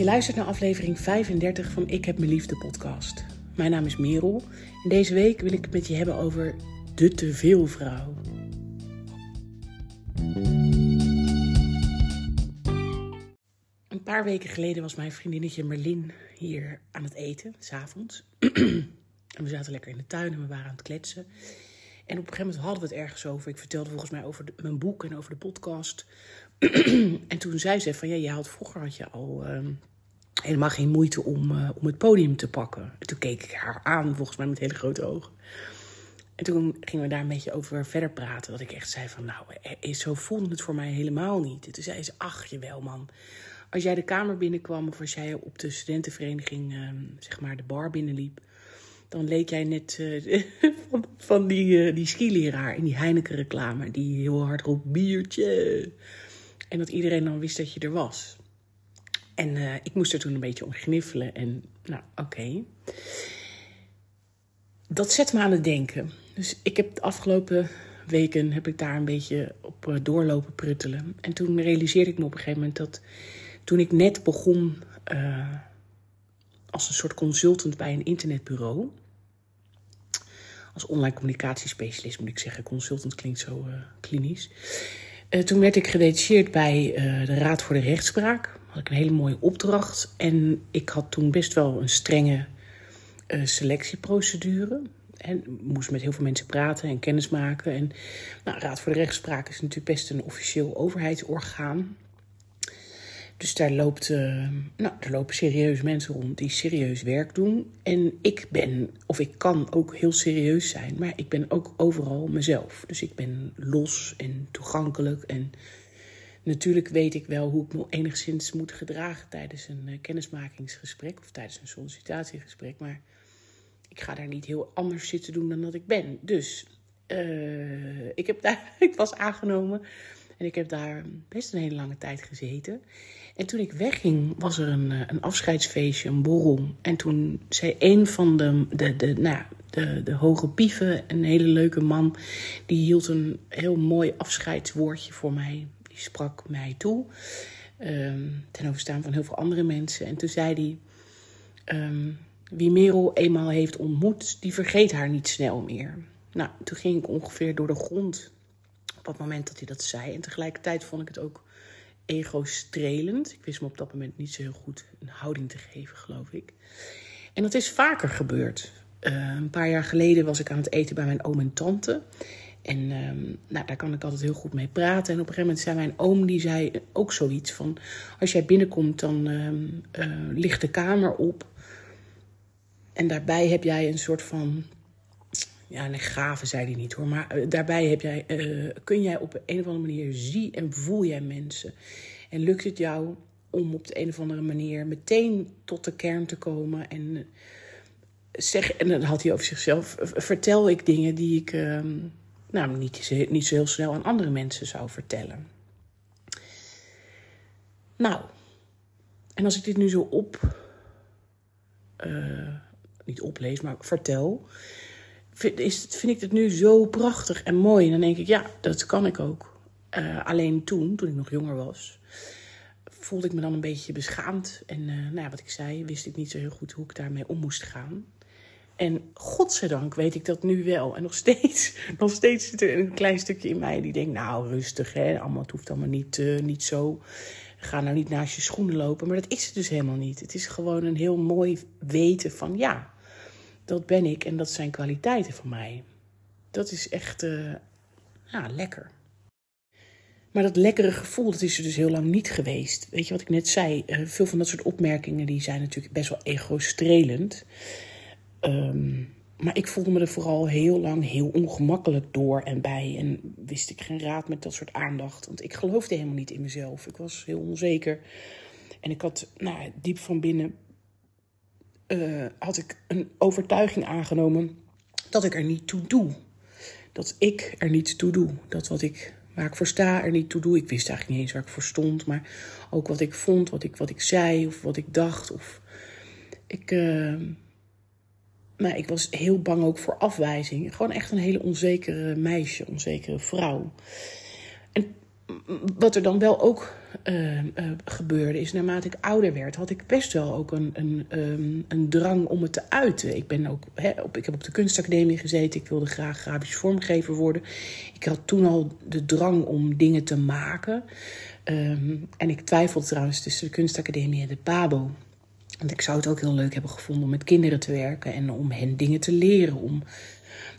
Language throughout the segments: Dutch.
Je luistert naar aflevering 35 van Ik heb mijn liefde podcast. Mijn naam is Merel en deze week wil ik het met je hebben over de teveelvrouw. Een paar weken geleden was mijn vriendinnetje Merlin hier aan het eten, s'avonds. en we zaten lekker in de tuin en we waren aan het kletsen. En op een gegeven moment hadden we het ergens over. Ik vertelde volgens mij over mijn boek en over de podcast. en toen zei ze van ja, je had vroeger had je al ehm, helemaal geen moeite om, uh, om het podium te pakken. En toen keek ik haar aan, volgens mij met hele grote ogen. En toen gingen we daar een beetje over verder praten. Dat ik echt zei van nou, eh, zo voelde het voor mij helemaal niet. En toen zei ze, ach jawel man. Als jij de kamer binnenkwam of als jij op de studentenvereniging, uh, zeg maar, de bar binnenliep dan leek jij net uh, van, van, die, uh, die skileraar in die Heineken-reclame. Die heel hard roept biertje. En dat iedereen dan wist dat je er was. En uh, ik moest er toen een beetje om gniffelen. En nou, oké. Dat zet me aan het denken. Dus ik heb de afgelopen weken heb ik daar een beetje op doorlopen pruttelen. En toen realiseerde ik me op een gegeven moment dat toen ik net begon als een soort consultant bij een internetbureau. Als online communicatiespecialist moet ik zeggen. Consultant klinkt zo uh, klinisch. Toen werd ik gedetacheerd bij de Raad voor de Rechtspraak. Had ik een hele mooie opdracht. En ik had toen best wel een strenge selectieprocedure. En moest met heel veel mensen praten en kennis maken. En nou, Raad voor de Rechtspraak is natuurlijk best een officieel overheidsorgaan. Dus daar, loopt, uh, nou, daar lopen serieus mensen rond die serieus werk doen. En ik ben, of ik kan ook heel serieus zijn, maar ik ben ook overal mezelf. Dus ik ben los en toegankelijk. En natuurlijk weet ik wel hoe ik me enigszins moet gedragen tijdens een uh, kennismakingsgesprek of tijdens een sollicitatiegesprek. Maar ik ga daar niet heel anders zitten doen dan dat ik ben. Dus uh, ik, heb daar, ik was aangenomen. En ik heb daar best een hele lange tijd gezeten. En toen ik wegging, was er een, eh, een afscheidsfeestje, een borrel. En toen zei een van de, de, de, nou, de, de hoge pieven, een hele leuke man, die hield een heel mooi afscheidswoordje voor mij. Die sprak mij toe. Um, ten overstaan van heel veel andere mensen. En toen zei hij: um, Wie Merel eenmaal heeft ontmoet, die vergeet haar niet snel meer. Nou, toen ging ik ongeveer door de grond op het moment dat hij dat zei. En tegelijkertijd vond ik het ook ego-strelend. Ik wist me op dat moment niet zo heel goed een houding te geven, geloof ik. En dat is vaker gebeurd. Uh, een paar jaar geleden was ik aan het eten bij mijn oom en tante. En uh, nou, daar kan ik altijd heel goed mee praten. En op een gegeven moment zei mijn oom, die zei ook zoiets van... als jij binnenkomt, dan uh, ligt de kamer op. En daarbij heb jij een soort van ja, nee, gave zei hij niet hoor. Maar uh, daarbij heb jij, uh, kun jij op een of andere manier zien en voel jij mensen. En lukt het jou om op de een of andere manier meteen tot de kern te komen. En, zeg, en dan had hij over zichzelf. Vertel ik dingen die ik ehm, nou, niet, niet zo heel snel aan andere mensen zou vertellen. Nou, en als ik dit nu zo op. niet oplees, maar vertel vind, is, vind ik het nu zo prachtig en mooi. En dan denk ik, ja, dat kan ik ook. Uh, alleen toen, toen ik nog jonger was, voelde ik me dan een beetje beschaamd. En uh, nou ja, wat ik zei, wist ik niet zo heel goed hoe ik daarmee om moest gaan. En godzijdank weet ik dat nu wel. En nog steeds, nog steeds zit er een klein stukje in mij die denkt, nou rustig, hè, allemaal, het hoeft allemaal niet, uh, niet zo. Ga nou niet naast je schoenen lopen. Maar dat is het dus helemaal niet. Het is gewoon een heel mooi weten van, ja, dat ben ik en dat zijn kwaliteiten van mij. Dat is echt uh, ja, lekker. Maar dat lekkere gevoel, dat is er dus heel lang niet geweest. Weet je wat ik net zei? Uh, veel van dat soort opmerkingen die zijn natuurlijk best wel ego-strelend. Um, maar ik voelde me er vooral heel lang heel ongemakkelijk door en bij. En wist ik geen raad met dat soort aandacht. Want ik geloofde helemaal niet in mezelf. Ik was heel onzeker. En ik had nou, diep van binnen uh, had ik een overtuiging aangenomen dat ik er niet toe doe. Dat ik er niet toe doe. Dat wat ik, waar ik voor sta er niet toe doe. Ik wist eigenlijk niet eens waar ik voor stond. Maar ook wat ik vond, wat ik, wat ik zei of wat ik dacht. Of ik, uh, nou, ik was heel bang ook voor afwijzing. Gewoon echt een hele onzekere meisje, onzekere vrouw. En wat er dan wel ook uh, uh, gebeurde, is naarmate ik ouder werd, had ik best wel ook een, een, um, een drang om het te uiten. Ik, ben ook, op, ik heb op de kunstacademie gezeten, ik wilde graag grafisch vormgever worden. Ik had toen al de drang om dingen te maken. Um, en ik twijfelde trouwens tussen de kunstacademie en de PABO. Want ik zou het ook heel leuk hebben gevonden om met kinderen te werken en om hen dingen te leren. Om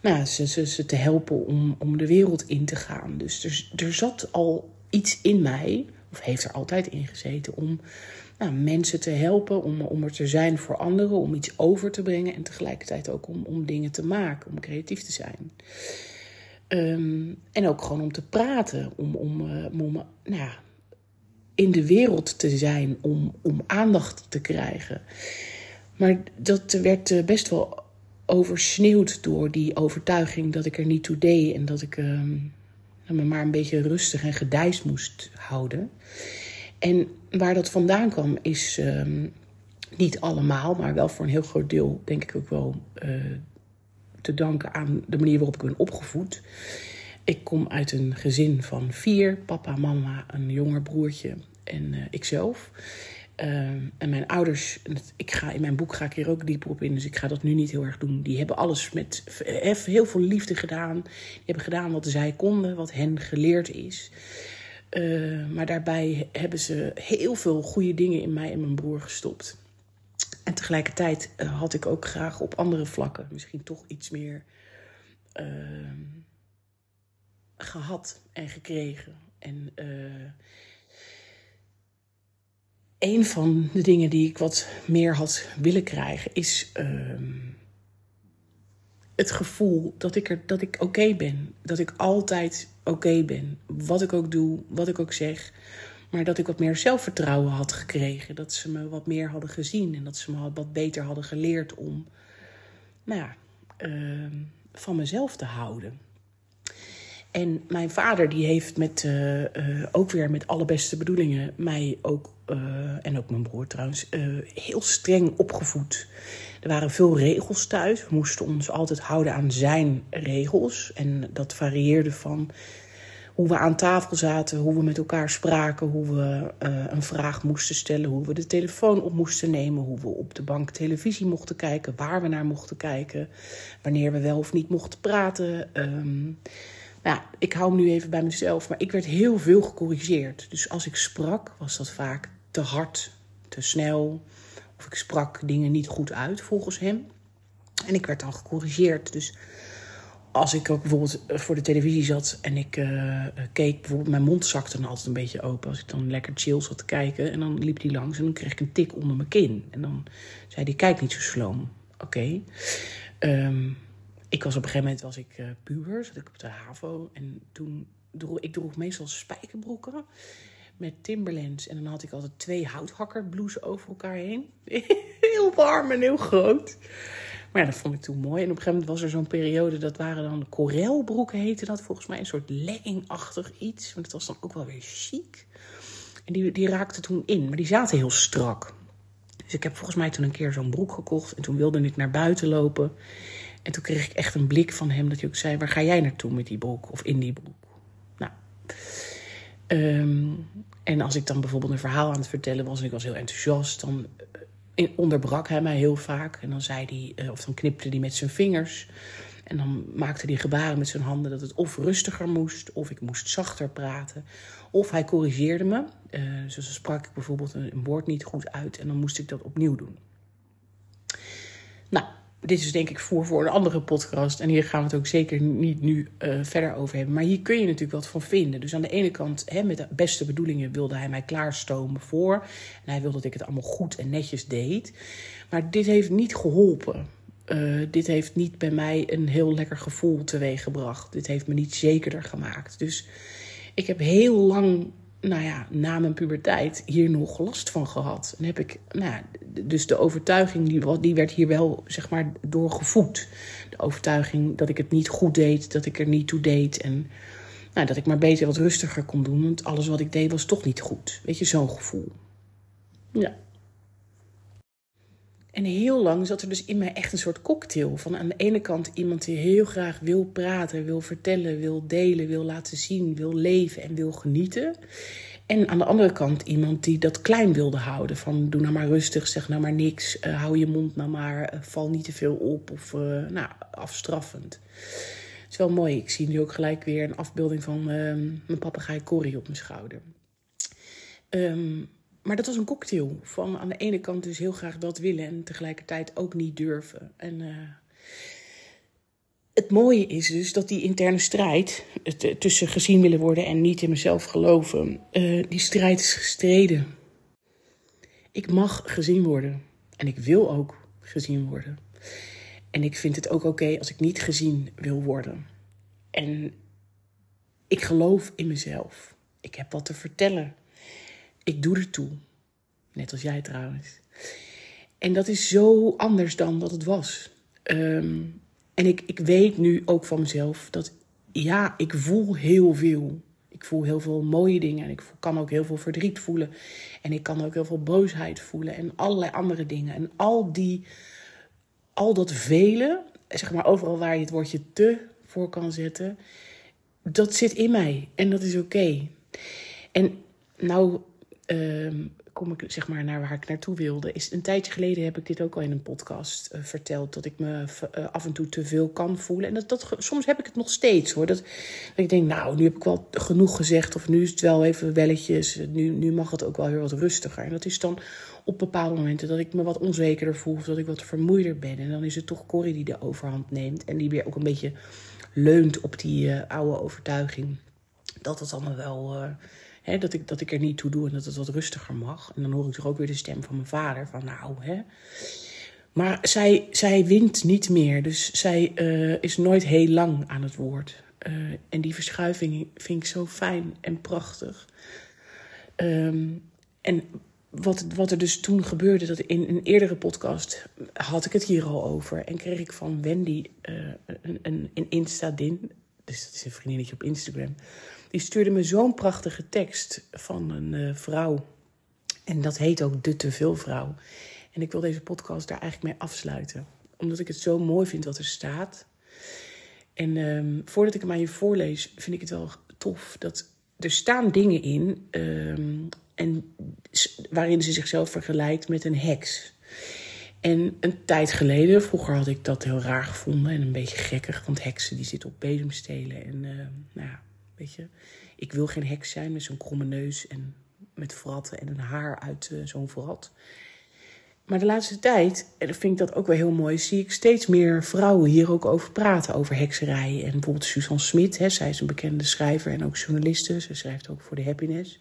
nou, ze, ze, ze te helpen om, om de wereld in te gaan. Dus er, er zat al iets in mij, of heeft er altijd in gezeten, om nou, mensen te helpen, om, om er te zijn voor anderen, om iets over te brengen en tegelijkertijd ook om, om dingen te maken, om creatief te zijn. Um, en ook gewoon om te praten, om, om, uh, om nou in de wereld te zijn, om, om aandacht te krijgen. Maar dat werd best wel oversneeuwd door die overtuiging dat ik er niet toe deed en dat ik uh, me maar een beetje rustig en gedijs moest houden. En waar dat vandaan kwam is uh, niet allemaal, maar wel voor een heel groot deel denk ik ook wel uh, te danken aan de manier waarop ik ben opgevoed. Ik kom uit een gezin van vier: papa, mama, een jonger broertje en uh, ikzelf. Uh, en mijn ouders, ik ga, in mijn boek ga ik hier ook dieper op in, dus ik ga dat nu niet heel erg doen. Die hebben alles met heel veel liefde gedaan. Die hebben gedaan wat zij konden, wat hen geleerd is. Uh, maar daarbij hebben ze heel veel goede dingen in mij en mijn broer gestopt. En tegelijkertijd uh, had ik ook graag op andere vlakken misschien toch iets meer uh, gehad en gekregen. En een van de dingen die ik wat meer had willen krijgen is uh, het gevoel dat ik, er, dat ik oké ben. Dat ik altijd oké ben. Wat ik ook doe, wat ik ook zeg. Maar dat ik wat meer zelfvertrouwen had gekregen. Dat ze me wat meer hadden gezien en dat ze me wat beter hadden geleerd om nou ja, uh, van mezelf te houden. En mijn vader die heeft met, uh, uh, ook weer met alle beste bedoelingen mij ook, uh, en ook mijn broer trouwens, heel streng opgevoed. Er waren veel regels thuis. We moesten ons altijd houden aan zijn regels. En dat varieerde van hoe we aan tafel zaten, hoe we met elkaar spraken, hoe we een vraag moesten stellen, hoe we de telefoon op moesten nemen, hoe we op de bank televisie mochten kijken, waar we naar mochten kijken, wanneer we wel of niet mochten praten. Um, nou, ik hou hem nu even bij mezelf, maar ik werd heel veel gecorrigeerd. Dus als ik sprak, was dat vaak te hard, te snel. Of ik sprak dingen niet goed uit volgens hem. En ik werd dan gecorrigeerd. Dus als ik ook bijvoorbeeld voor de televisie zat en ik uh, keek, bijvoorbeeld mijn mond zakte dan altijd een beetje open. Als ik dan lekker chill zat te kijken en dan liep hij langs en dan kreeg ik een tik onder mijn kin. En dan zei hij, kijk niet zo sloom. Oké. Um, ik was op een gegeven moment was ik uh, puber, zat ik op de HAVO. En toen droeg ik droeg meestal spijkerbroeken met Timberlands. En dan had ik altijd twee blouses over elkaar heen. heel warm en heel groot. Maar ja, dat vond ik toen mooi. En op een gegeven moment was er zo'n periode, dat waren dan korelbroeken heette dat. Volgens mij een soort leggingachtig iets. Want het was dan ook wel weer chic. En die, die raakte toen in, maar die zaten heel strak. Dus ik heb volgens mij toen een keer zo'n broek gekocht. En toen wilde ik naar buiten lopen. En toen kreeg ik echt een blik van hem dat hij ook zei: Waar ga jij naartoe met die broek of in die broek? Nou. Um, en als ik dan bijvoorbeeld een verhaal aan het vertellen was en ik was heel enthousiast, dan eh, onderbrak hij mij heel vaak. En dan zei hij, uh, of dan knipte hij met zijn vingers. En dan maakte hij gebaren met zijn handen dat het of rustiger moest, of ik moest zachter praten. Of hij corrigeerde me. Uh, dus sprak ik bijvoorbeeld een woord niet goed uit en dan moest ik dat opnieuw doen. Dit is denk ik voor voor een andere podcast. En hier gaan we het ook zeker niet nu uh, verder over hebben. Maar hier kun je natuurlijk wat van vinden. Dus aan de ene kant, hè, met de beste bedoelingen, wilde hij mij klaarstomen voor. En hij wilde dat ik het allemaal goed en netjes deed. Maar dit heeft niet geholpen. Uh, dit heeft niet bij mij een heel lekker gevoel teweeggebracht. Dit heeft me niet zekerder gemaakt. Dus ik heb heel lang nou ja, na mijn puberteit hier nog last van gehad. En heb ik, nou ja, dus de overtuiging die, die werd hier wel, zeg maar, doorgevoed. De overtuiging dat ik het niet goed deed, dat ik er niet toe deed. En nou, dat ik maar beter wat rustiger kon doen, want alles wat ik deed was toch niet goed. Weet je, zo'n gevoel. Ja. En heel lang zat er dus in mij echt een soort cocktail. Van aan de ene kant iemand die heel graag wil praten, wil vertellen, wil delen, wil laten zien, wil leven en wil genieten. En aan de andere kant iemand die dat klein wilde houden. Van doe nou maar rustig, zeg nou maar niks, uh, hou je mond nou maar, uh, val niet te veel op of uh, nou, afstraffend. Het is wel mooi. Ik zie nu ook gelijk weer een afbeelding van mijn papegaai Corrie op mijn schouder. Um, maar dat was een cocktail. Van aan de ene kant dus heel graag dat willen en tegelijkertijd ook niet durven. En uh, het mooie is dus dat die interne strijd het, tussen gezien willen worden en niet in mezelf geloven, uh, die strijd is gestreden. Ik mag gezien worden en ik wil ook gezien worden. En ik vind het ook oké als ik niet gezien wil worden. En ik geloof in mezelf. Ik heb wat te vertellen ik doe er toe. Net als jij trouwens. En dat is zo anders dan dat het was. Um, en ik, ik weet nu ook van mezelf dat ja, ik voel heel veel. Ik voel heel veel mooie dingen en ik kan ook heel veel verdriet voelen. En ik kan ook heel veel boosheid voelen en allerlei andere dingen. En al die, al dat vele, zeg maar overal waar je het woordje te voor kan zetten, dat zit in mij en dat is oké. En nou uh, kom ik zeg maar naar waar ik naartoe wilde. Is een tijdje geleden heb ik dit ook al in een podcast uh, verteld. Dat ik me uh, af en toe te veel kan voelen. En dat, dat, soms heb ik het nog steeds hoor. Dat, ik denk, nou, nu heb ik wel genoeg gezegd. Of nu is het wel even welletjes. Nu, nu mag het ook wel weer wat rustiger. En dat is dan op bepaalde momenten dat ik me wat onzekerder voel. Of dat ik wat vermoeider ben. En dan is het toch Corrie die de overhand neemt. En die weer ook een beetje leunt op die uh, oude overtuiging. Dat het allemaal wel Hè, dat, ik, dat ik er niet toe doe en dat het wat rustiger mag. En dan hoor ik toch ook weer de stem van mijn vader. Van nou, hè. Maar zij, zij wint niet meer. Dus zij uh, is nooit heel lang aan het woord. Uh, en die verschuiving vind ik zo fijn en prachtig. Um, en wat, wat er dus toen gebeurde, dat in een eerdere podcast had ik het hier al over. En kreeg ik van Wendy uh, een, een, een Insta-din. Dus dat is een vriendinnetje op Instagram. Die stuurde me zo'n prachtige tekst van een uh, vrouw. En dat heet ook De Te Veel Vrouw. En ik wil deze podcast daar eigenlijk mee afsluiten. Omdat ik het zo mooi vind wat er staat. En um, voordat ik hem aan je voorlees, vind ik het wel tof dat er staan dingen in. Um, en waarin ze zichzelf vergelijkt met een heks. En een tijd geleden, vroeger had ik dat heel raar gevonden en een beetje gekkig. Want heksen die zitten op bezemstelen. En uh, nou ja, ik wil geen heks zijn met zo'n kromme neus en met vratten en een haar uit uh, zo'n vrat. Maar de laatste tijd, en dat vind ik dat ook wel heel mooi, zie ik steeds meer vrouwen hier ook over praten, over hekserij. En bijvoorbeeld Suzanne Smit, hè, zij is een bekende schrijver en ook journaliste. Ze schrijft ook voor de Happiness.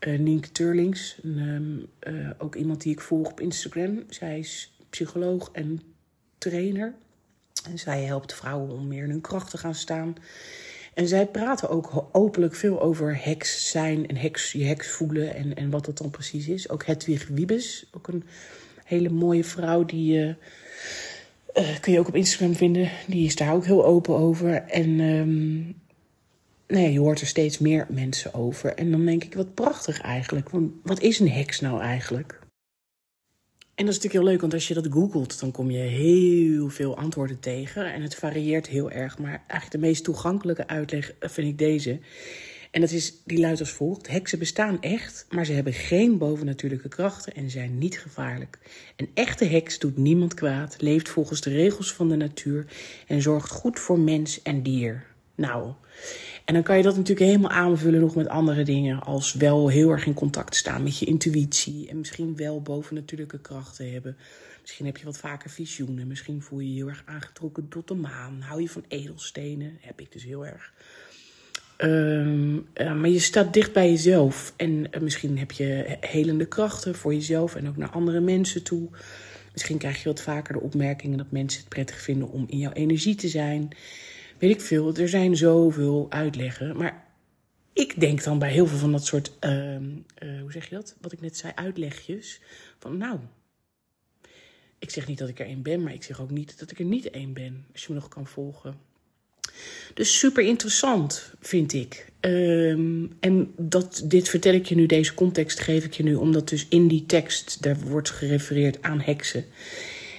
Uh, Nienke Turlings, um, uh, ook iemand die ik volg op Instagram. Zij is psycholoog en trainer. En zij helpt vrouwen om meer in hun kracht te gaan staan. En zij praten ook openlijk veel over heks zijn en heks, je heks voelen en, en wat dat dan precies is. Ook Hedwig Wiebes, ook een hele mooie vrouw die uh, uh, kun je ook op Instagram vinden. Die is daar ook heel open over. En nou ja, je hoort er steeds meer mensen over. En dan denk ik, wat prachtig eigenlijk. Want wat is een heks nou eigenlijk? En dat is natuurlijk heel leuk, want als je dat googelt, dan kom je heel veel antwoorden tegen. En het varieert heel erg. Maar eigenlijk de meest toegankelijke uitleg vind ik deze. En dat is, die luidt als volgt. Heksen bestaan echt, maar ze hebben geen bovennatuurlijke krachten en zijn niet gevaarlijk. Een echte heks doet niemand kwaad, leeft volgens de regels van de natuur en zorgt goed voor mens en dier. Nou, en dan kan je dat natuurlijk helemaal aanvullen nog met andere dingen. Als wel heel erg in contact staan met je intuïtie. En misschien wel bovennatuurlijke krachten hebben. Misschien heb je wat vaker visioenen. Misschien voel je je heel erg aangetrokken tot de maan. Hou je van edelstenen. Heb ik dus heel erg. Um, uh, maar je staat dicht bij jezelf. En uh, misschien heb je helende krachten voor jezelf en ook naar andere mensen toe. Misschien krijg je wat vaker de opmerkingen dat mensen het prettig vinden om in jouw energie te zijn weet ik veel. Er zijn zoveel uitleggen. Maar ik denk dan bij heel veel van dat soort, uh, uh, hoe zeg je dat? Wat ik net zei, uitlegjes. Van nou, ik zeg niet dat ik er één ben, maar ik zeg ook niet dat ik er niet één ben. Als je me nog kan volgen. Dus super interessant, vind ik. Ehm, en dat, dit vertel ik je nu, deze context geef ik je nu, omdat dus in die tekst, daar wordt gerefereerd aan heksen.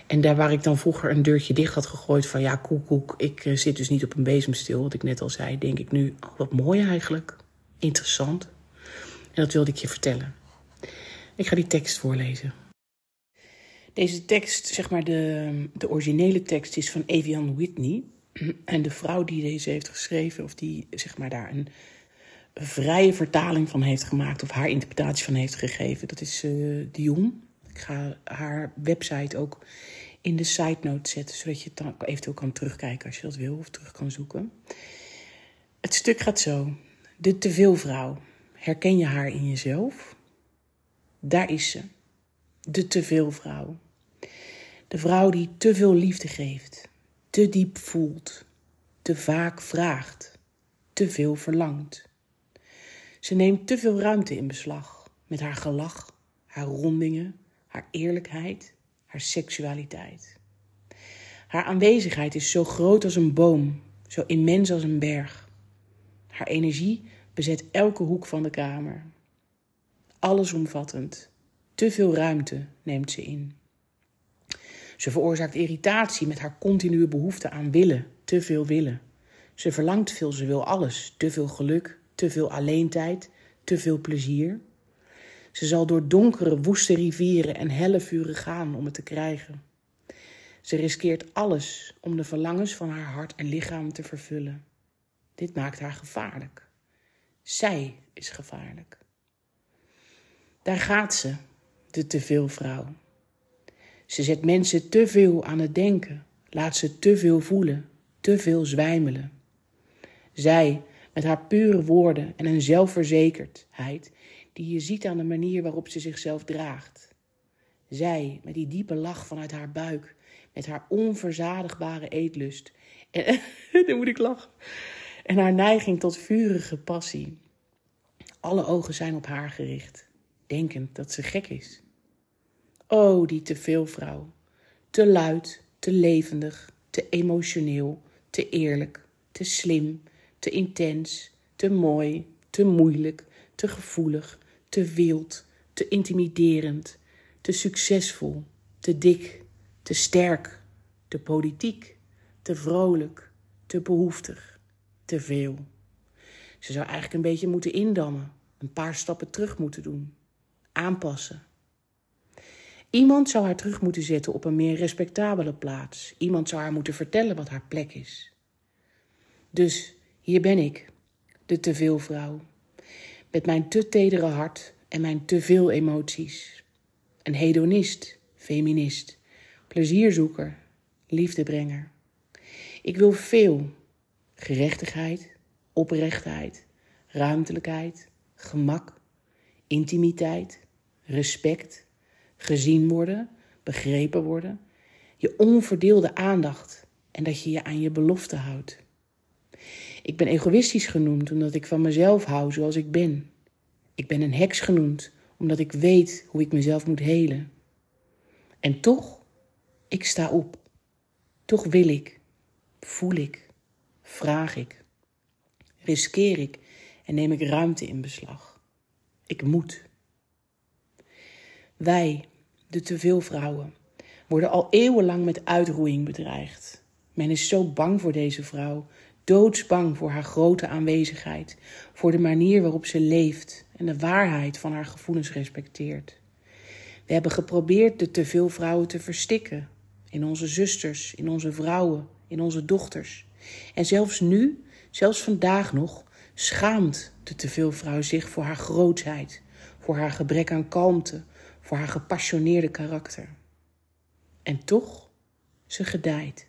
En daar waar ik dan vroeger een deurtje dicht had gegooid van ja, koek, koek, ik eh, zit dus niet op een bezemstil, wat ik net al zei, denk ik nu, oh, wat mooi eigenlijk. Interessant. En dat wilde ik je vertellen. Ik ga die tekst voorlezen. Deze tekst, zeg maar de, de originele tekst, is van Evian Whitney. En de vrouw die deze heeft geschreven, of die zeg maar daar een vrije vertaling van heeft gemaakt, of haar interpretatie van heeft gegeven, dat is uh, Dion. Ik ga haar website ook in de side note zetten, zodat je het dan eventueel kan terugkijken als je dat wil, of terug kan zoeken. Het stuk gaat zo. De teveelvrouw. Herken je haar in jezelf? Daar is ze. De teveelvrouw. De vrouw die te veel liefde geeft, te diep voelt, te vaak vraagt, te veel verlangt. Ze neemt te veel ruimte in beslag met haar gelach, haar rondingen, haar eerlijkheid, haar seksualiteit. Haar aanwezigheid is zo groot als een boom, zo immens als een berg. Haar energie bezet elke hoek van de kamer. Allesomvattend, te veel ruimte neemt ze in. Ze veroorzaakt irritatie met haar continue behoefte aan willen, te veel willen. Ze verlangt veel, ze wil alles, te veel geluk, te veel alleentijd, te veel plezier. Ze zal door donkere, woeste rivieren en helle vuren gaan om het te krijgen. Ze riskeert alles om de verlangens van haar hart en lichaam te vervullen. Dit maakt haar gevaarlijk. Zij is gevaarlijk. Daar gaat ze, de teveelvrouw. Ze zet mensen te veel aan het denken, laat ze te veel voelen, te veel zwijmelen. Zij, met haar pure woorden en een zelfverzekerdheid die je ziet aan de manier waarop ze zichzelf draagt. Zij, met die diepe lach vanuit haar buik, met haar onverzadigbare eetlust. En, dan moet ik lachen. En haar neiging tot vurige passie. Alle ogen zijn op haar gericht, denkend dat ze gek is. Oh, die teveelvrouw. Te luid, te levendig, te emotioneel, te eerlijk, te slim, te intens, te mooi, te moeilijk, te gevoelig, te wild, te intimiderend, te succesvol, te dik, te sterk, te politiek, te vrolijk, te behoeftig, te veel. Ze zou eigenlijk een beetje moeten indammen, een paar stappen terug moeten doen, aanpassen. Iemand zou haar terug moeten zetten op een meer respectabele plaats. Iemand zou haar moeten vertellen wat haar plek is. Dus hier ben ik, de teveelvrouw, met mijn te tedere hart en mijn te veel emoties. Een hedonist, feminist, plezierzoeker, liefdebrenger. Ik wil veel gerechtigheid, oprechtheid, ruimtelijkheid, gemak, intimiteit, respect, gezien worden, begrepen worden, je onverdeelde aandacht en dat je je aan je belofte houdt. Ik ben egoïstisch genoemd omdat ik van mezelf hou zoals ik ben. Ik ben een heks genoemd omdat ik weet hoe ik mezelf moet helen. En toch, ik sta op. Toch wil ik, voel ik, vraag ik, riskeer ik en neem ik ruimte in beslag. Ik moet. Wij, de teveelvrouwen, worden al eeuwenlang met uitroeiing bedreigd. Men is zo bang voor deze vrouw, doodsbang voor haar grote aanwezigheid, voor de manier waarop ze leeft en de waarheid van haar gevoelens respecteert. We hebben geprobeerd de teveelvrouwen te verstikken, in onze zusters, in onze vrouwen, in onze dochters. En zelfs nu, zelfs vandaag nog, schaamt de teveelvrouw zich voor haar grootheid, voor haar gebrek aan kalmte, voor haar gepassioneerde karakter. En toch, ze gedijt.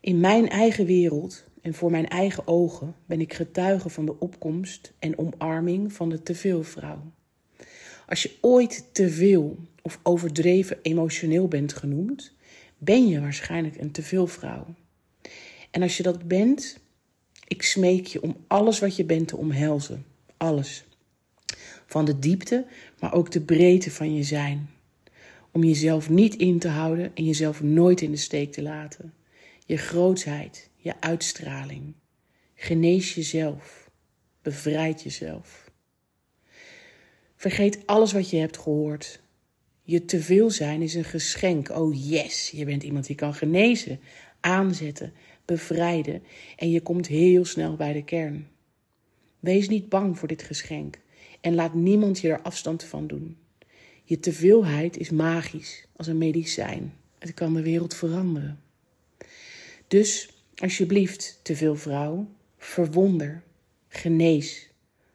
In mijn eigen wereld en voor mijn eigen ogen ben ik getuige van de opkomst en omarming van de teveelvrouw. Als je ooit te veel of overdreven emotioneel bent genoemd, ben je waarschijnlijk een teveelvrouw. En als je dat bent, ik smeek je om alles wat je bent te omhelzen. Alles. Van de diepte, maar ook de breedte van je zijn. Om jezelf niet in te houden en jezelf nooit in de steek te laten. Je grootheid, je uitstraling. Genees jezelf. Bevrijd jezelf. Vergeet alles wat je hebt gehoord. Je teveel zijn is een geschenk. Oh yes, je bent iemand die kan genezen, aanzetten, bevrijden en je komt heel snel bij de kern. Wees niet bang voor dit geschenk en laat niemand je er afstand van doen. Je teveelheid is magisch als een medicijn. Het kan de wereld veranderen. Dus alsjeblieft, te veel vrouw, verwonder, genees,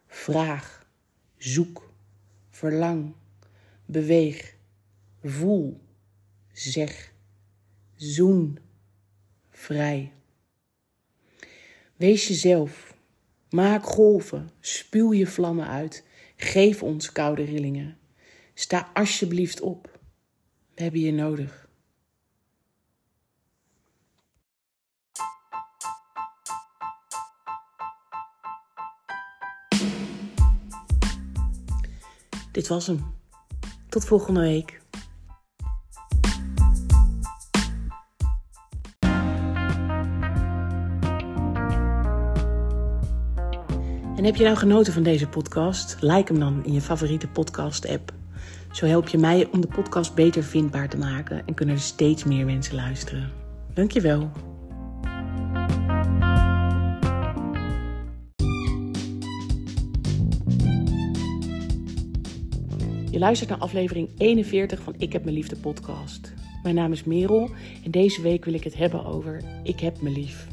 vraag, zoek, verlang, beweeg, voel, zeg, zoen, vrij. Wees jezelf, maak golven, spuw je vlammen uit, geef ons koude rillingen. Sta alsjeblieft op, we hebben je nodig. Dit was hem. Tot volgende week. En heb je nou genoten van deze podcast? Like hem dan in je favoriete podcast-app. Zo help je mij om de podcast beter vindbaar te maken en kunnen er steeds meer mensen luisteren. Dankjewel. Luistert naar aflevering 41 van Ik heb mijn liefde podcast. Mijn naam is Merel en deze week wil ik het hebben over Ik heb me lief.